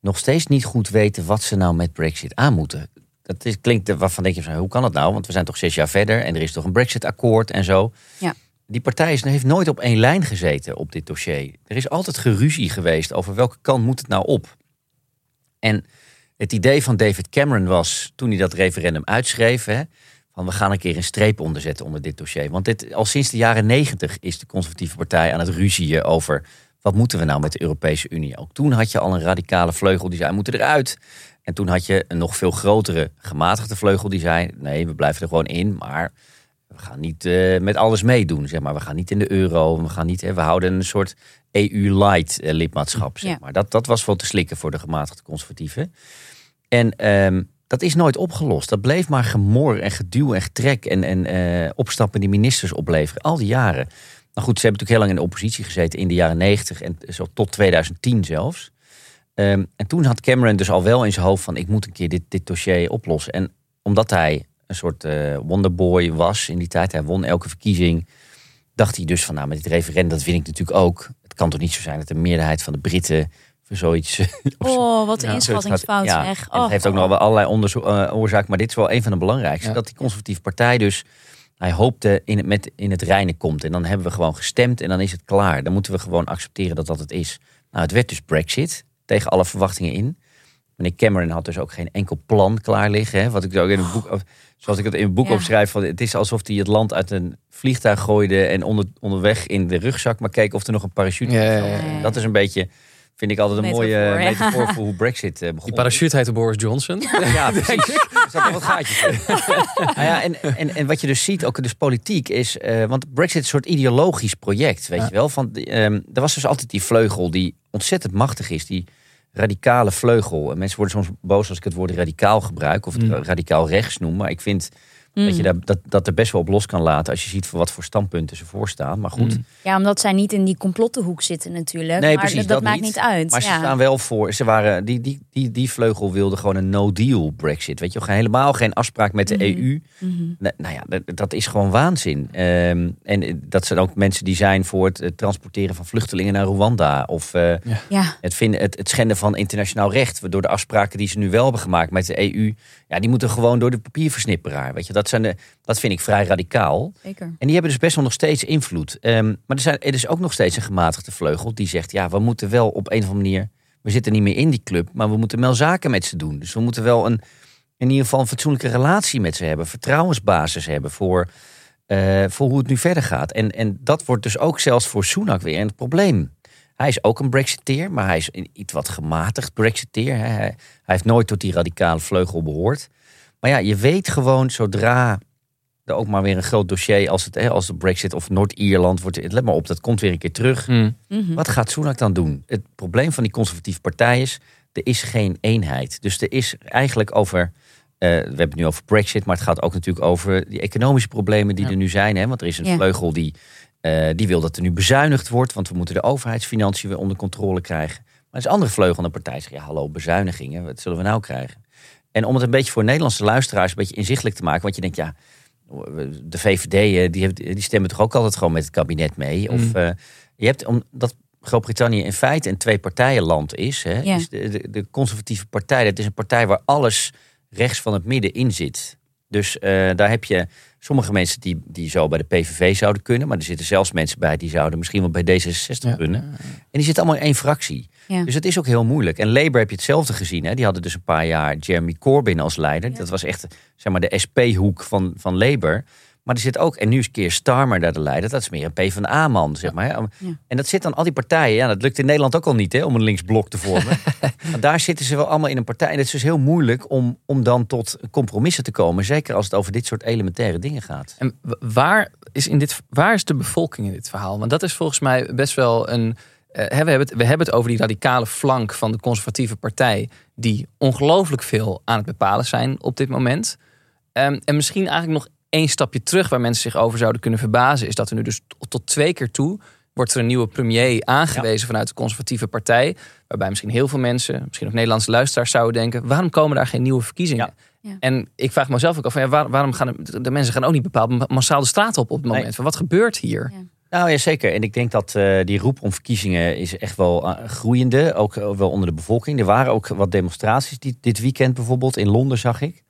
nog steeds niet goed weten wat ze nou met Brexit aan moeten. Dat is, klinkt waarvan denk je van hoe kan dat nou? Want we zijn toch zes jaar verder en er is toch een Brexit-akkoord en zo. Ja. Die partij is, heeft nooit op één lijn gezeten op dit dossier. Er is altijd geruzie geweest over welke kant moet het nou op. En het idee van David Cameron was, toen hij dat referendum uitschreef, hè, van we gaan een keer een streep onderzetten onder dit dossier. Want dit, al sinds de jaren negentig is de conservatieve partij aan het ruzieën over wat moeten we nou met de Europese Unie? Ook toen had je al een radicale vleugel die zei, we moeten eruit. En toen had je een nog veel grotere gematigde vleugel die zei, nee, we blijven er gewoon in, maar we gaan niet uh, met alles meedoen. Zeg maar. We gaan niet in de euro, we, gaan niet, we houden een soort EU-light uh, lidmaatschap. Zeg maar. dat, dat was wel te slikken voor de gematigde conservatieven. En um, dat is nooit opgelost. Dat bleef maar gemor en geduw en getrek en, en uh, opstappen die ministers opleveren. Al die jaren. Nou goed, ze hebben natuurlijk heel lang in de oppositie gezeten in de jaren 90 en zo tot 2010 zelfs. Um, en toen had Cameron dus al wel in zijn hoofd van ik moet een keer dit, dit dossier oplossen. En omdat hij een soort uh, wonderboy was in die tijd, hij won elke verkiezing, dacht hij dus van nou met dit referendum, dat vind ik natuurlijk ook. Het kan toch niet zo zijn dat de meerderheid van de Britten zoiets. Oh, wat een ja, inschattingsfout ja, zeg. Oh, het heeft ook nog wel allerlei onderzoek, uh, oorzaken, maar dit is wel een van de belangrijkste. Ja. Dat die conservatieve partij dus hij hoopte in het, met, in het reinen komt. En dan hebben we gewoon gestemd en dan is het klaar. Dan moeten we gewoon accepteren dat dat het is. Nou, het werd dus Brexit, tegen alle verwachtingen in. Meneer Cameron had dus ook geen enkel plan klaar liggen. Hè? Wat ik ook in het boek, zoals ik het in het boek ja. opschrijf, van, het is alsof hij het land uit een vliegtuig gooide en onder, onderweg in de rugzak maar keek of er nog een parachute ja, ja, ja, Dat is een beetje vind ik altijd een mooie metafoor voor hoe Brexit uh, begon. Die parachute heette Boris Johnson. Ja, precies. Er wat gaatjes in. nou ja, en, en, en wat je dus ziet, ook dus politiek, is... Uh, want Brexit is een soort ideologisch project, weet ja. je wel. Van, um, er was dus altijd die vleugel die ontzettend machtig is. Die radicale vleugel. En mensen worden soms boos als ik het woord radicaal gebruik. Of het mm. radicaal rechts noem. Maar ik vind Mm. Dat je daar, dat, dat er best wel op los kan laten als je ziet voor wat voor standpunten ze voorstaan. Maar goed. Mm. Ja, omdat zij niet in die complottenhoek zitten natuurlijk. Nee, maar precies, dat, dat, maakt niet, uit. Maar ja. ze staan wel voor. Ze waren, die, die, die, die vleugel wilde gewoon een no-deal Brexit. Weet je, helemaal geen afspraak met de mm -hmm. EU. Mm -hmm. Nou ja, dat, dat, is gewoon waanzin. Um, en dat zijn ook mensen die zijn voor het, het transporteren van vluchtelingen naar Rwanda. Of uh, ja. het, vinden, het, het schenden van internationaal recht. Waardoor de afspraken die ze nu wel hebben gemaakt met de EU. Ja, die moeten gewoon door de papierversnipperaar. Weet je, dat zijn de, dat vind ik vrij radicaal. Zeker. En die hebben dus best wel nog steeds invloed. Um, maar er, zijn, er is ook nog steeds een gematigde vleugel die zegt: ja, we moeten wel op een of andere manier. We zitten niet meer in die club, maar we moeten wel zaken met ze doen. Dus we moeten wel een, in ieder geval een fatsoenlijke relatie met ze hebben, vertrouwensbasis hebben voor, uh, voor hoe het nu verder gaat. En, en dat wordt dus ook zelfs voor Sunak weer een probleem. Hij is ook een Brexiteer, maar hij is een iets wat gematigd Brexiteer. Hij, hij heeft nooit tot die radicale vleugel behoord. Maar ja, je weet gewoon zodra er ook maar weer een groot dossier als, het, als de Brexit of Noord-Ierland wordt. Let maar op, dat komt weer een keer terug. Mm. Mhm. Wat gaat Sunak dan doen? Het probleem van die conservatieve partij is, er is geen eenheid. Dus er is eigenlijk over, uh, we hebben het nu over Brexit, maar het gaat ook natuurlijk over die economische problemen die Ja. er nu zijn. Hè? Want er is een Ja. vleugel die, eh, die wil dat er nu bezuinigd wordt, want we moeten de overheidsfinanciën weer onder controle krijgen. Maar er is een andere vleugel aan de partij die zegt, ja hallo, bezuinigingen, wat zullen we nou krijgen? En om het een beetje voor Nederlandse luisteraars een beetje inzichtelijk te maken, want je denkt, ja, de VVD, eh, die, die stemmen toch ook altijd gewoon met het kabinet mee? Of Mm. uh, je hebt, omdat Groot-Brittannië in feite een twee-partijenland is, hè, Ja. is de, de, de conservatieve partij, dat is een partij waar alles rechts van het midden in zit. Dus uh, daar heb je sommige mensen die, die zo bij de PVV zouden kunnen, maar er zitten zelfs mensen bij die zouden misschien wel bij D66 Ja. kunnen. En die zitten allemaal in één fractie. Ja. Dus het is ook heel moeilijk. En Labour heb je hetzelfde gezien. Hè? Die hadden dus een paar jaar Jeremy Corbyn als leider. Dat was echt zeg maar, de SP-hoek van, van Labour. Maar er zit ook, en nu is Keer Starmer daar de leider, dat is meer een P van A-man, zeg maar. Ja. En dat zit dan al die partijen, ja, dat lukt in Nederland ook al niet, hè, om een linksblok te vormen. maar daar zitten ze wel allemaal in een partij. En het is dus heel moeilijk om, om dan tot compromissen te komen, zeker als het over dit soort elementaire dingen gaat. En waar is, in dit, waar is de bevolking in dit verhaal? Want dat is volgens mij best wel een. Uh, we, hebben het, we hebben het over die radicale flank van de conservatieve partij, die ongelooflijk veel aan het bepalen zijn op dit moment. Um, en misschien eigenlijk nog één stapje terug waar mensen zich over zouden kunnen verbazen, is dat er nu dus tot twee keer toe wordt er een nieuwe premier aangewezen vanuit de conservatieve partij. Waarbij misschien heel veel mensen, misschien ook Nederlandse luisteraars zouden denken: waarom komen daar geen nieuwe verkiezingen? Ja. En ik vraag mezelf ook af: ja, waarom gaan de, de, mensen gaan ook niet bepaald massaal de straat op op het moment? Van wat gebeurt hier? Nou ja, zeker. En ik denk dat uh, die roep om verkiezingen is echt wel uh, groeiende. Ook uh, wel onder de bevolking. Er waren ook wat demonstraties die, dit weekend bijvoorbeeld. In Londen zag ik.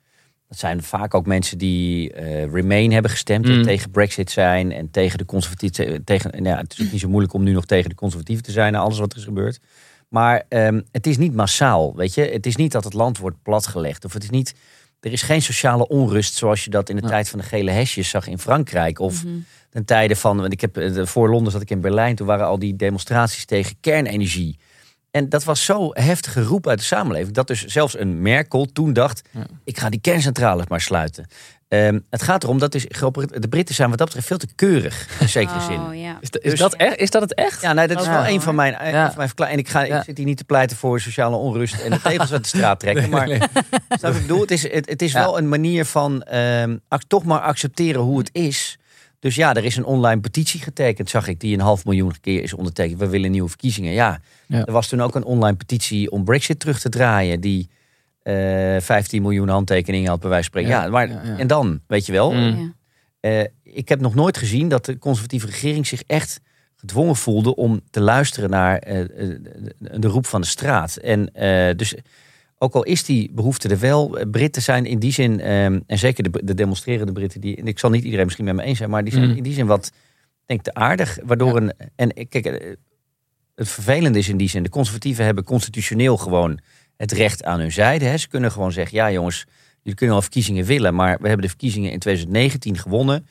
Dat zijn vaak ook mensen die Remain hebben gestemd en mm. tegen Brexit zijn en tegen de conservatieven. Tegen, nou ja, het is ook niet zo moeilijk om nu nog tegen de conservatieven te zijn na alles wat er is gebeurd. Maar um, het is niet massaal, weet je. Het is niet dat het land wordt platgelegd. Of het is niet. Er is geen sociale onrust zoals je dat in de tijd van de gele hesjes zag in Frankrijk. Of mm -hmm. ten tijde van. Want ik heb eh, voor Londen zat ik in Berlijn. Toen waren al die demonstraties tegen kernenergie. En dat was zo heftige roep uit de samenleving. Dat dus zelfs een Merkel toen dacht: ik ga die kerncentrales maar sluiten. Um, het gaat erom dat is, de Britten zijn wat dat betreft veel te keurig, in zekere oh, zin. Ja. Is, is, dus- dat echt, is dat het echt? Ja, nee, dat is wel een van mijn, ja. van mijn verklaringen. En ik, ga, ik zit hier niet te pleiten voor sociale onrust en de tegels uit de straat trekken. Maar nee, nee. ik bedoel, het is, het, het is wel een manier van um, toch maar accepteren hoe het is. Dus ja, er is een online petitie getekend, zag ik, die een half miljoen keer is ondertekend. We willen nieuwe verkiezingen. Ja, er was toen ook een online petitie om Brexit terug te draaien, die uh, eh, 15 miljoen handtekeningen had, bij wijze van spreken. Ja, maar en dan, weet je wel. Mm. Uh, ik heb nog nooit gezien dat de conservatieve regering zich echt gedwongen voelde om te luisteren naar uh, de roep van de straat. En dus ook al is die behoefte er wel, Britten zijn in die zin, um, en zeker de, de, demonstrerende Britten, die, en ik zal niet iedereen misschien met me eens zijn, maar die zijn mm. in die zin wat, denk te aardig. Waardoor een, en kijk, het vervelende is in die zin, de conservatieven hebben constitutioneel gewoon het recht aan hun zijde. Hè. Ze kunnen gewoon zeggen, ja jongens, jullie kunnen wel verkiezingen willen, maar we hebben de verkiezingen in 2019 gewonnen.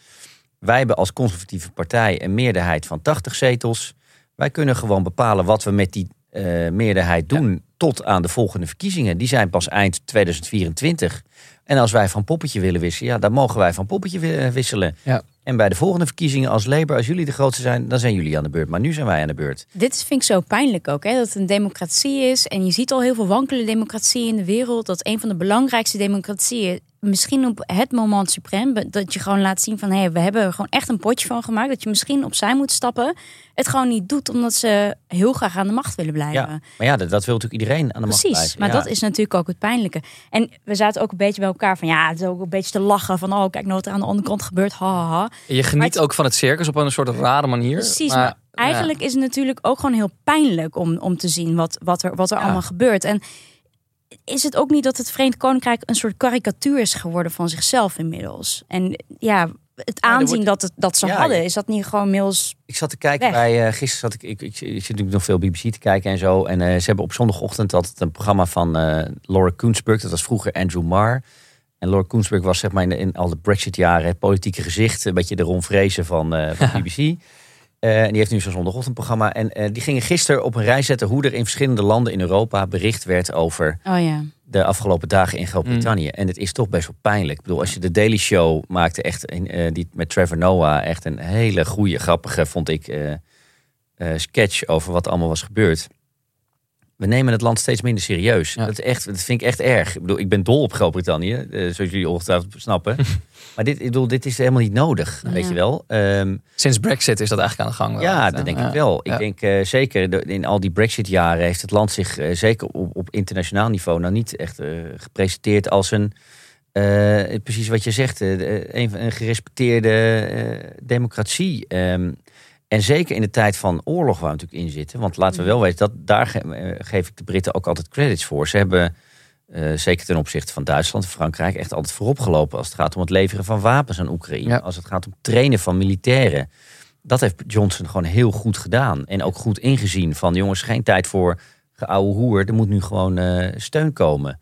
Wij hebben als conservatieve partij een meerderheid van 80 zetels. Wij kunnen gewoon bepalen wat we met die uh, meerderheid doen tot aan de volgende verkiezingen. Die zijn pas eind 2024. En als wij van poppetje willen wisselen, ja, dan mogen wij van poppetje wisselen. Ja. En bij de volgende verkiezingen als Labour, als jullie de grootste zijn, dan zijn jullie aan de beurt. Maar nu zijn wij aan de beurt. Dit vind ik zo pijnlijk ook, hè? dat het een democratie is. En je ziet al heel veel wankele democratieën in de wereld. Dat een van de belangrijkste democratieën misschien op het moment suprem, dat je gewoon laat zien van hé, hey, we hebben er gewoon echt een potje van gemaakt. Dat je misschien opzij moet stappen. Het gewoon niet doet omdat ze heel graag aan de macht willen blijven. Ja, maar ja, dat, wil natuurlijk iedereen aan de macht blijven. Precies, maar dat is natuurlijk ook het pijnlijke. En we zaten ook een beetje bij elkaar van ja, het is ook een beetje te lachen van oh, kijk nou wat er aan de andere kant gebeurt. Ha, ha, ha. Je geniet ook van het circus op een soort rare manier. Precies, maar, eigenlijk is het natuurlijk ook gewoon heel pijnlijk om, om te zien wat, wat er, wat er allemaal gebeurt. En is het ook niet dat het Verenigd Koninkrijk een soort karikatuur is geworden van zichzelf inmiddels? En ja, het aanzien dat, het, dat ze hadden, is dat niet gewoon inmiddels. Ik zat te kijken bij. Uh, gisteren zat ik, ik, ik, ik, zit natuurlijk nog veel BBC te kijken en zo. En uh, ze hebben op zondagochtend altijd een programma van uh, Laura Koensburg. Dat was vroeger Andrew Marr. En Laura Koensburg was zeg maar in, in al de Brexit-jaren het politieke gezicht. Een beetje de Ron Vrezen van, van BBC. Uh, en die heeft nu zo'n zondagochtendprogramma. En uh, die gingen gisteren op een rij zetten hoe er in verschillende landen in Europa bericht werd over oh, ja. de afgelopen dagen in Groot-Brittannië. Mm. En het is toch best wel pijnlijk. Ik bedoel, als je de Daily Show maakte, echt uh, die met Trevor Noah, echt een hele goede, grappige, vond ik, sketch over wat allemaal was gebeurd we nemen het land steeds minder serieus. Dat, is echt, dat vind ik echt erg. Ik bedoel, ik ben dol op Groot-Brittannië, uh, zoals jullie ongetwijfeld snappen. maar dit, ik bedoel, dit is helemaal niet nodig, weet je wel. Um, Sinds Brexit is dat eigenlijk aan de gang. Wel, ja, dat denk ik wel. Ik denk uh, zeker in al die Brexit-jaren heeft het land zich uh, zeker op, op, internationaal niveau nou niet echt gepresenteerd als een. precies wat je zegt, een, een gerespecteerde democratie. Um, en zeker in de tijd van oorlog waar we natuurlijk in zitten. Want laten we wel weten, dat, daar eh, geef ik de Britten ook altijd credits voor. Ze hebben, uh, zeker ten opzichte van Duitsland en Frankrijk, echt altijd voorop gelopen als het gaat om het leveren van wapens aan Oekraïne. Als het gaat om trainen van militairen. Dat heeft Johnson gewoon heel goed gedaan. En ook goed ingezien van jongens, geen tijd voor geouwe hoer. Er moet nu gewoon uh, steun komen.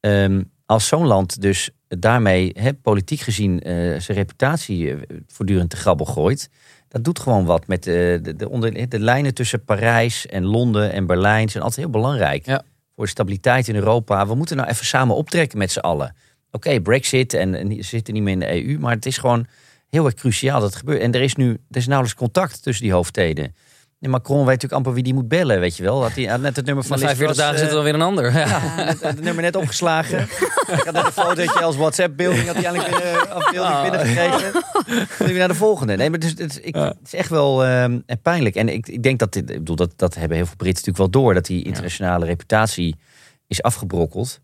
Um, als zo'n land dus daarmee politiek gezien eh, zijn reputatie eh, voortdurend te grabbel gooit. Dat doet gewoon wat met de, de, de, onder, de lijnen tussen Parijs en Londen en Berlijn zijn altijd heel belangrijk. Ja. Voor de stabiliteit in Europa. We moeten nou even samen optrekken met z'n allen. Oké, Brexit en, en ze zitten niet meer in de EU, maar het is gewoon heel erg cruciaal dat het gebeurt. En er is nu er is nauwelijks contact tussen die hoofdsteden. En Macron weet natuurlijk amper wie die moet bellen, weet je wel. Had hij had net het nummer van Na 45 dagen zit er dan weer een ander. Ja. het nummer net opgeslagen. ik had net een fotootje als WhatsApp-beelding had hij eigenlijk binnen, afbeelding Oh. binnengekregen. Dan weer naar de volgende. Nee, maar dus, het, is, ik, het is echt wel ehm, pijnlijk. En ik, ik denk dat dit, ik bedoel, dat, dat hebben heel veel Britten natuurlijk wel door, dat die internationale reputatie is afgebrokkeld.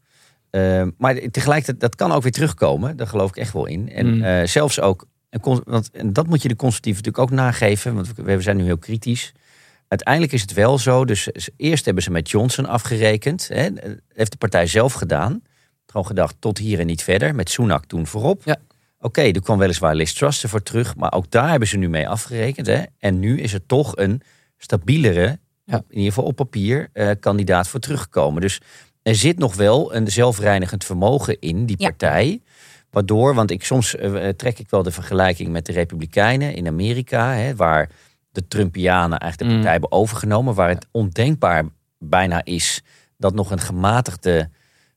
Ehm, maar tegelijkertijd, dat kan ook weer terugkomen. Daar geloof ik echt wel in. En Mm. eh, zelfs ook, een want en dat moet je de conservatieven natuurlijk ook nageven, want we zijn nu heel kritisch. Uiteindelijk is het wel zo. Dus eerst hebben ze met Johnson afgerekend. Hè, heeft de partij zelf gedaan. Gewoon gedacht, tot hier en niet verder. Met Sunak toen voorop. Ja. Oké, er kwam weliswaar Liz Truss ervoor terug. Maar ook daar hebben ze nu mee afgerekend. Hè. En nu is er toch een stabielere, Ja. in ieder geval op papier, eh, kandidaat voor teruggekomen. Dus er zit nog wel een zelfreinigend vermogen in die Ja. partij. Waardoor, want ik, soms eh, trek ik wel de vergelijking met de Republikeinen in Amerika. Hè, waar de Trumpianen eigenlijk de Mm. partij hebben overgenomen. Waar het ondenkbaar bijna is dat nog een gematigde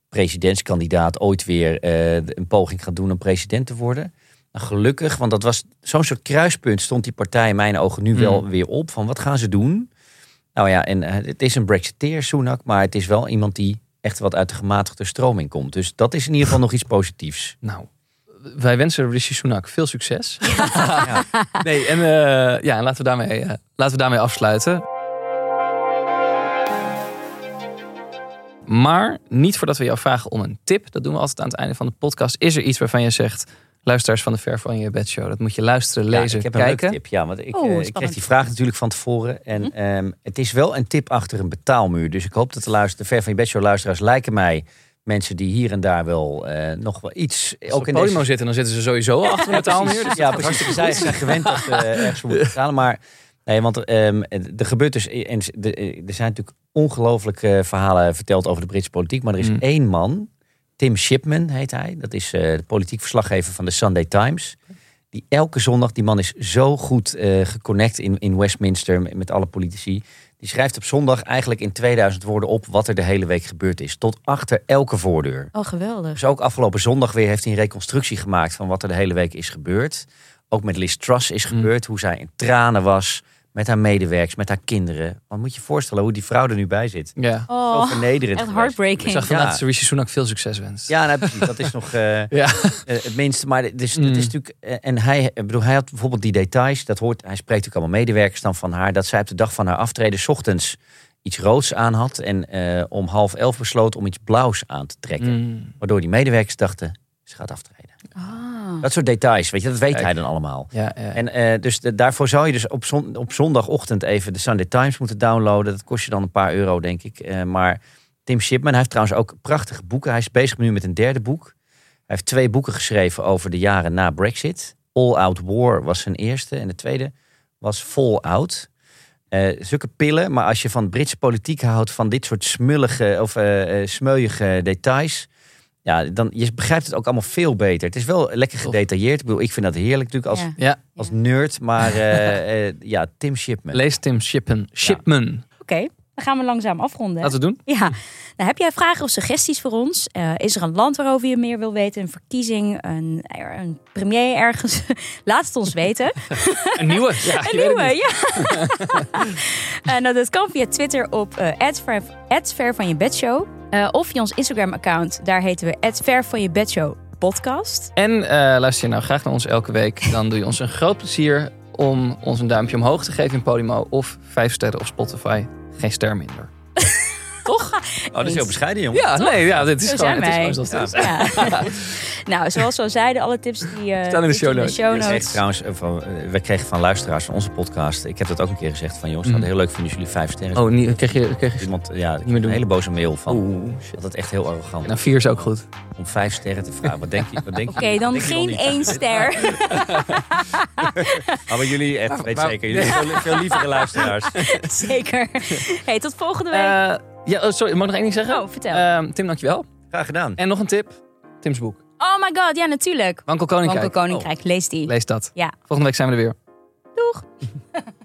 presidentskandidaat ooit weer eh, een poging gaat doen om president te worden. Nou, gelukkig, want dat was zo'n soort kruispunt, stond die partij in mijn ogen nu wel Mm. weer op. Van wat gaan ze doen? Nou ja, en eh, het is een Brexiteer, Sunak, maar het is wel iemand die echt wat uit de gematigde stroming komt. Dus dat is in ieder geval nog iets positiefs. Nou, wij wensen Rishi Sunak veel succes. Nee, en eh, ja, laten we, daarmee, eh, laten we daarmee afsluiten. Maar niet voordat we jou vragen om een tip. Dat doen we altijd aan het einde van de podcast. Is er iets waarvan je zegt... luisteraars van de Ver van je bed show... dat moet je luisteren, Ja, lezen, ik heb een kijken. leuke tip, ja, want ik, Oeh, eh, ik kreeg die vraag natuurlijk van tevoren. En ehm, het is wel een tip achter een betaalmuur. Dus ik hoop dat de, luister, de Ver van je Bed Show luisteraars lijken mij mensen die hier en daar wel eh, nog wel iets... Als ze op in Podimo deze- zitten, dan zitten ze sowieso achter het taalmuur. Dus ja, precies. Zij zijn gewend dat we ergens voor moeten betalen. Maar nee, want ehm, er gebeurt dus. En de- er zijn natuurlijk ongelooflijke verhalen verteld over de Britse politiek. Maar er is Mm. één man, Tim Shipman heet hij. Dat is eh, de politiek verslaggever van de Sunday Times. Die elke zondag, die man is zo goed eh geconnect in, in Westminster met, met alle politici. Die schrijft op zondag eigenlijk in 2000 woorden op wat er de hele week gebeurd is. Tot achter elke voordeur. Oh, geweldig. Dus ook afgelopen zondag weer heeft hij een reconstructie gemaakt van wat er de hele week is gebeurd. Ook met Liz Truss is Mm. gebeurd, hoe zij in tranen was met haar medewerkers, met haar kinderen. Want moet je je voorstellen hoe die vrouw er nu bij zit. Ja. Zo Oh, vernederend. echt heartbreaking. Ik zag vandaag Ja. dat Rishi Sunak veel succes wenst. Ja, nee, precies. Dat is nog eh, Ja. eh, het minste. Maar het is, Mm. het is natuurlijk. eh, En hij, bedoel, hij had bijvoorbeeld die details. Dat hoort, hij spreekt natuurlijk allemaal medewerkers dan van haar. Dat zij op de dag van haar aftreden 's ochtends iets roods aan had. En eh, om half elf besloot om iets blauws aan te trekken. Mm. Waardoor die medewerkers dachten, ze gaat aftreden. Ah. Dat soort details, weet je, dat weet Kijk. hij dan allemaal. Ja, ja. En eh, dus de- daarvoor zou je dus op, zon, op zondagochtend even de Sunday Times moeten downloaden. Dat kost je dan een paar euro, denk ik. Eh, maar Tim Shipman, hij heeft trouwens ook prachtige boeken. Hij is bezig nu met een derde boek. Hij heeft twee boeken geschreven over de jaren na Brexit. All Out War was zijn eerste. En de tweede was Fallout. Eh zulke pillen, maar als je van Britse politiek houdt, van dit soort smullige of eh, smeuïge details. Ja, dan je begrijpt het ook allemaal veel beter. Het is wel lekker gedetailleerd. Ik bedoel, ik vind dat heerlijk natuurlijk als, Ja. ja. als nerd. Maar eh, eh, ja, Tim Shipman. Lees Tim Shipman. Shipman. Oké, dan gaan we langzaam afronden. Laten we het doen. Ja, nou, heb jij vragen of suggesties voor ons? Eh, is er een land waarover je meer wil weten? Een verkiezing? Een, een premier ergens? Laat het ons weten. Een nieuwe. Ja, Een nieuwe, ja. en nou, dat kan via Twitter op @ver van je bedshow. Eh, of via ons Instagram-account. Daar heten we @ver van je bedshow podcast. En eh, luister je nou graag naar ons elke week, dan doe je ons een groot plezier om ons een duimpje omhoog te geven in Podimo of vijf sterren op Spotify. Geen ster minder. Oh, dat is heel bescheiden, jongen. Ja, nee, ja, dit is Zo gewoon, zijn het is wij. gewoon zoals het is. Ja. nou, zoals we al zeiden, alle tips die eh, Staan in de show notes. Zegt trouwens, van, eh, we kregen van luisteraars van onze podcast. Ik heb dat ook een keer gezegd van jongens, Mhm. dat heel leuk vinden als jullie vijf sterren. Oh, niet, kreeg je, kreeg je... Iemand, ja, meer doen. een hele boze mail van. Oeh, shit. Dat het echt heel arrogant Nou, vier is ook goed. om vijf sterren te vragen. Wat denk je? Wat denk je? Oké, dan denk geen één niet? ster. Oh, maar jullie, echt, weet maar- zeker, jullie zijn veel, veel lievere luisteraars. Zeker. Hey, tot volgende week. Eh, ja, oh, sorry, mag ik nog één ding zeggen? Oh, vertel. Ehm, Tim, dankjewel. Graag gedaan. En nog een tip. Tim's boek. Oh my god, ja natuurlijk. Wankel Koninkrijk. Wankel Koninkrijk, oh. lees die. Lees dat. Ja. Volgende week zijn we er weer. Doeg!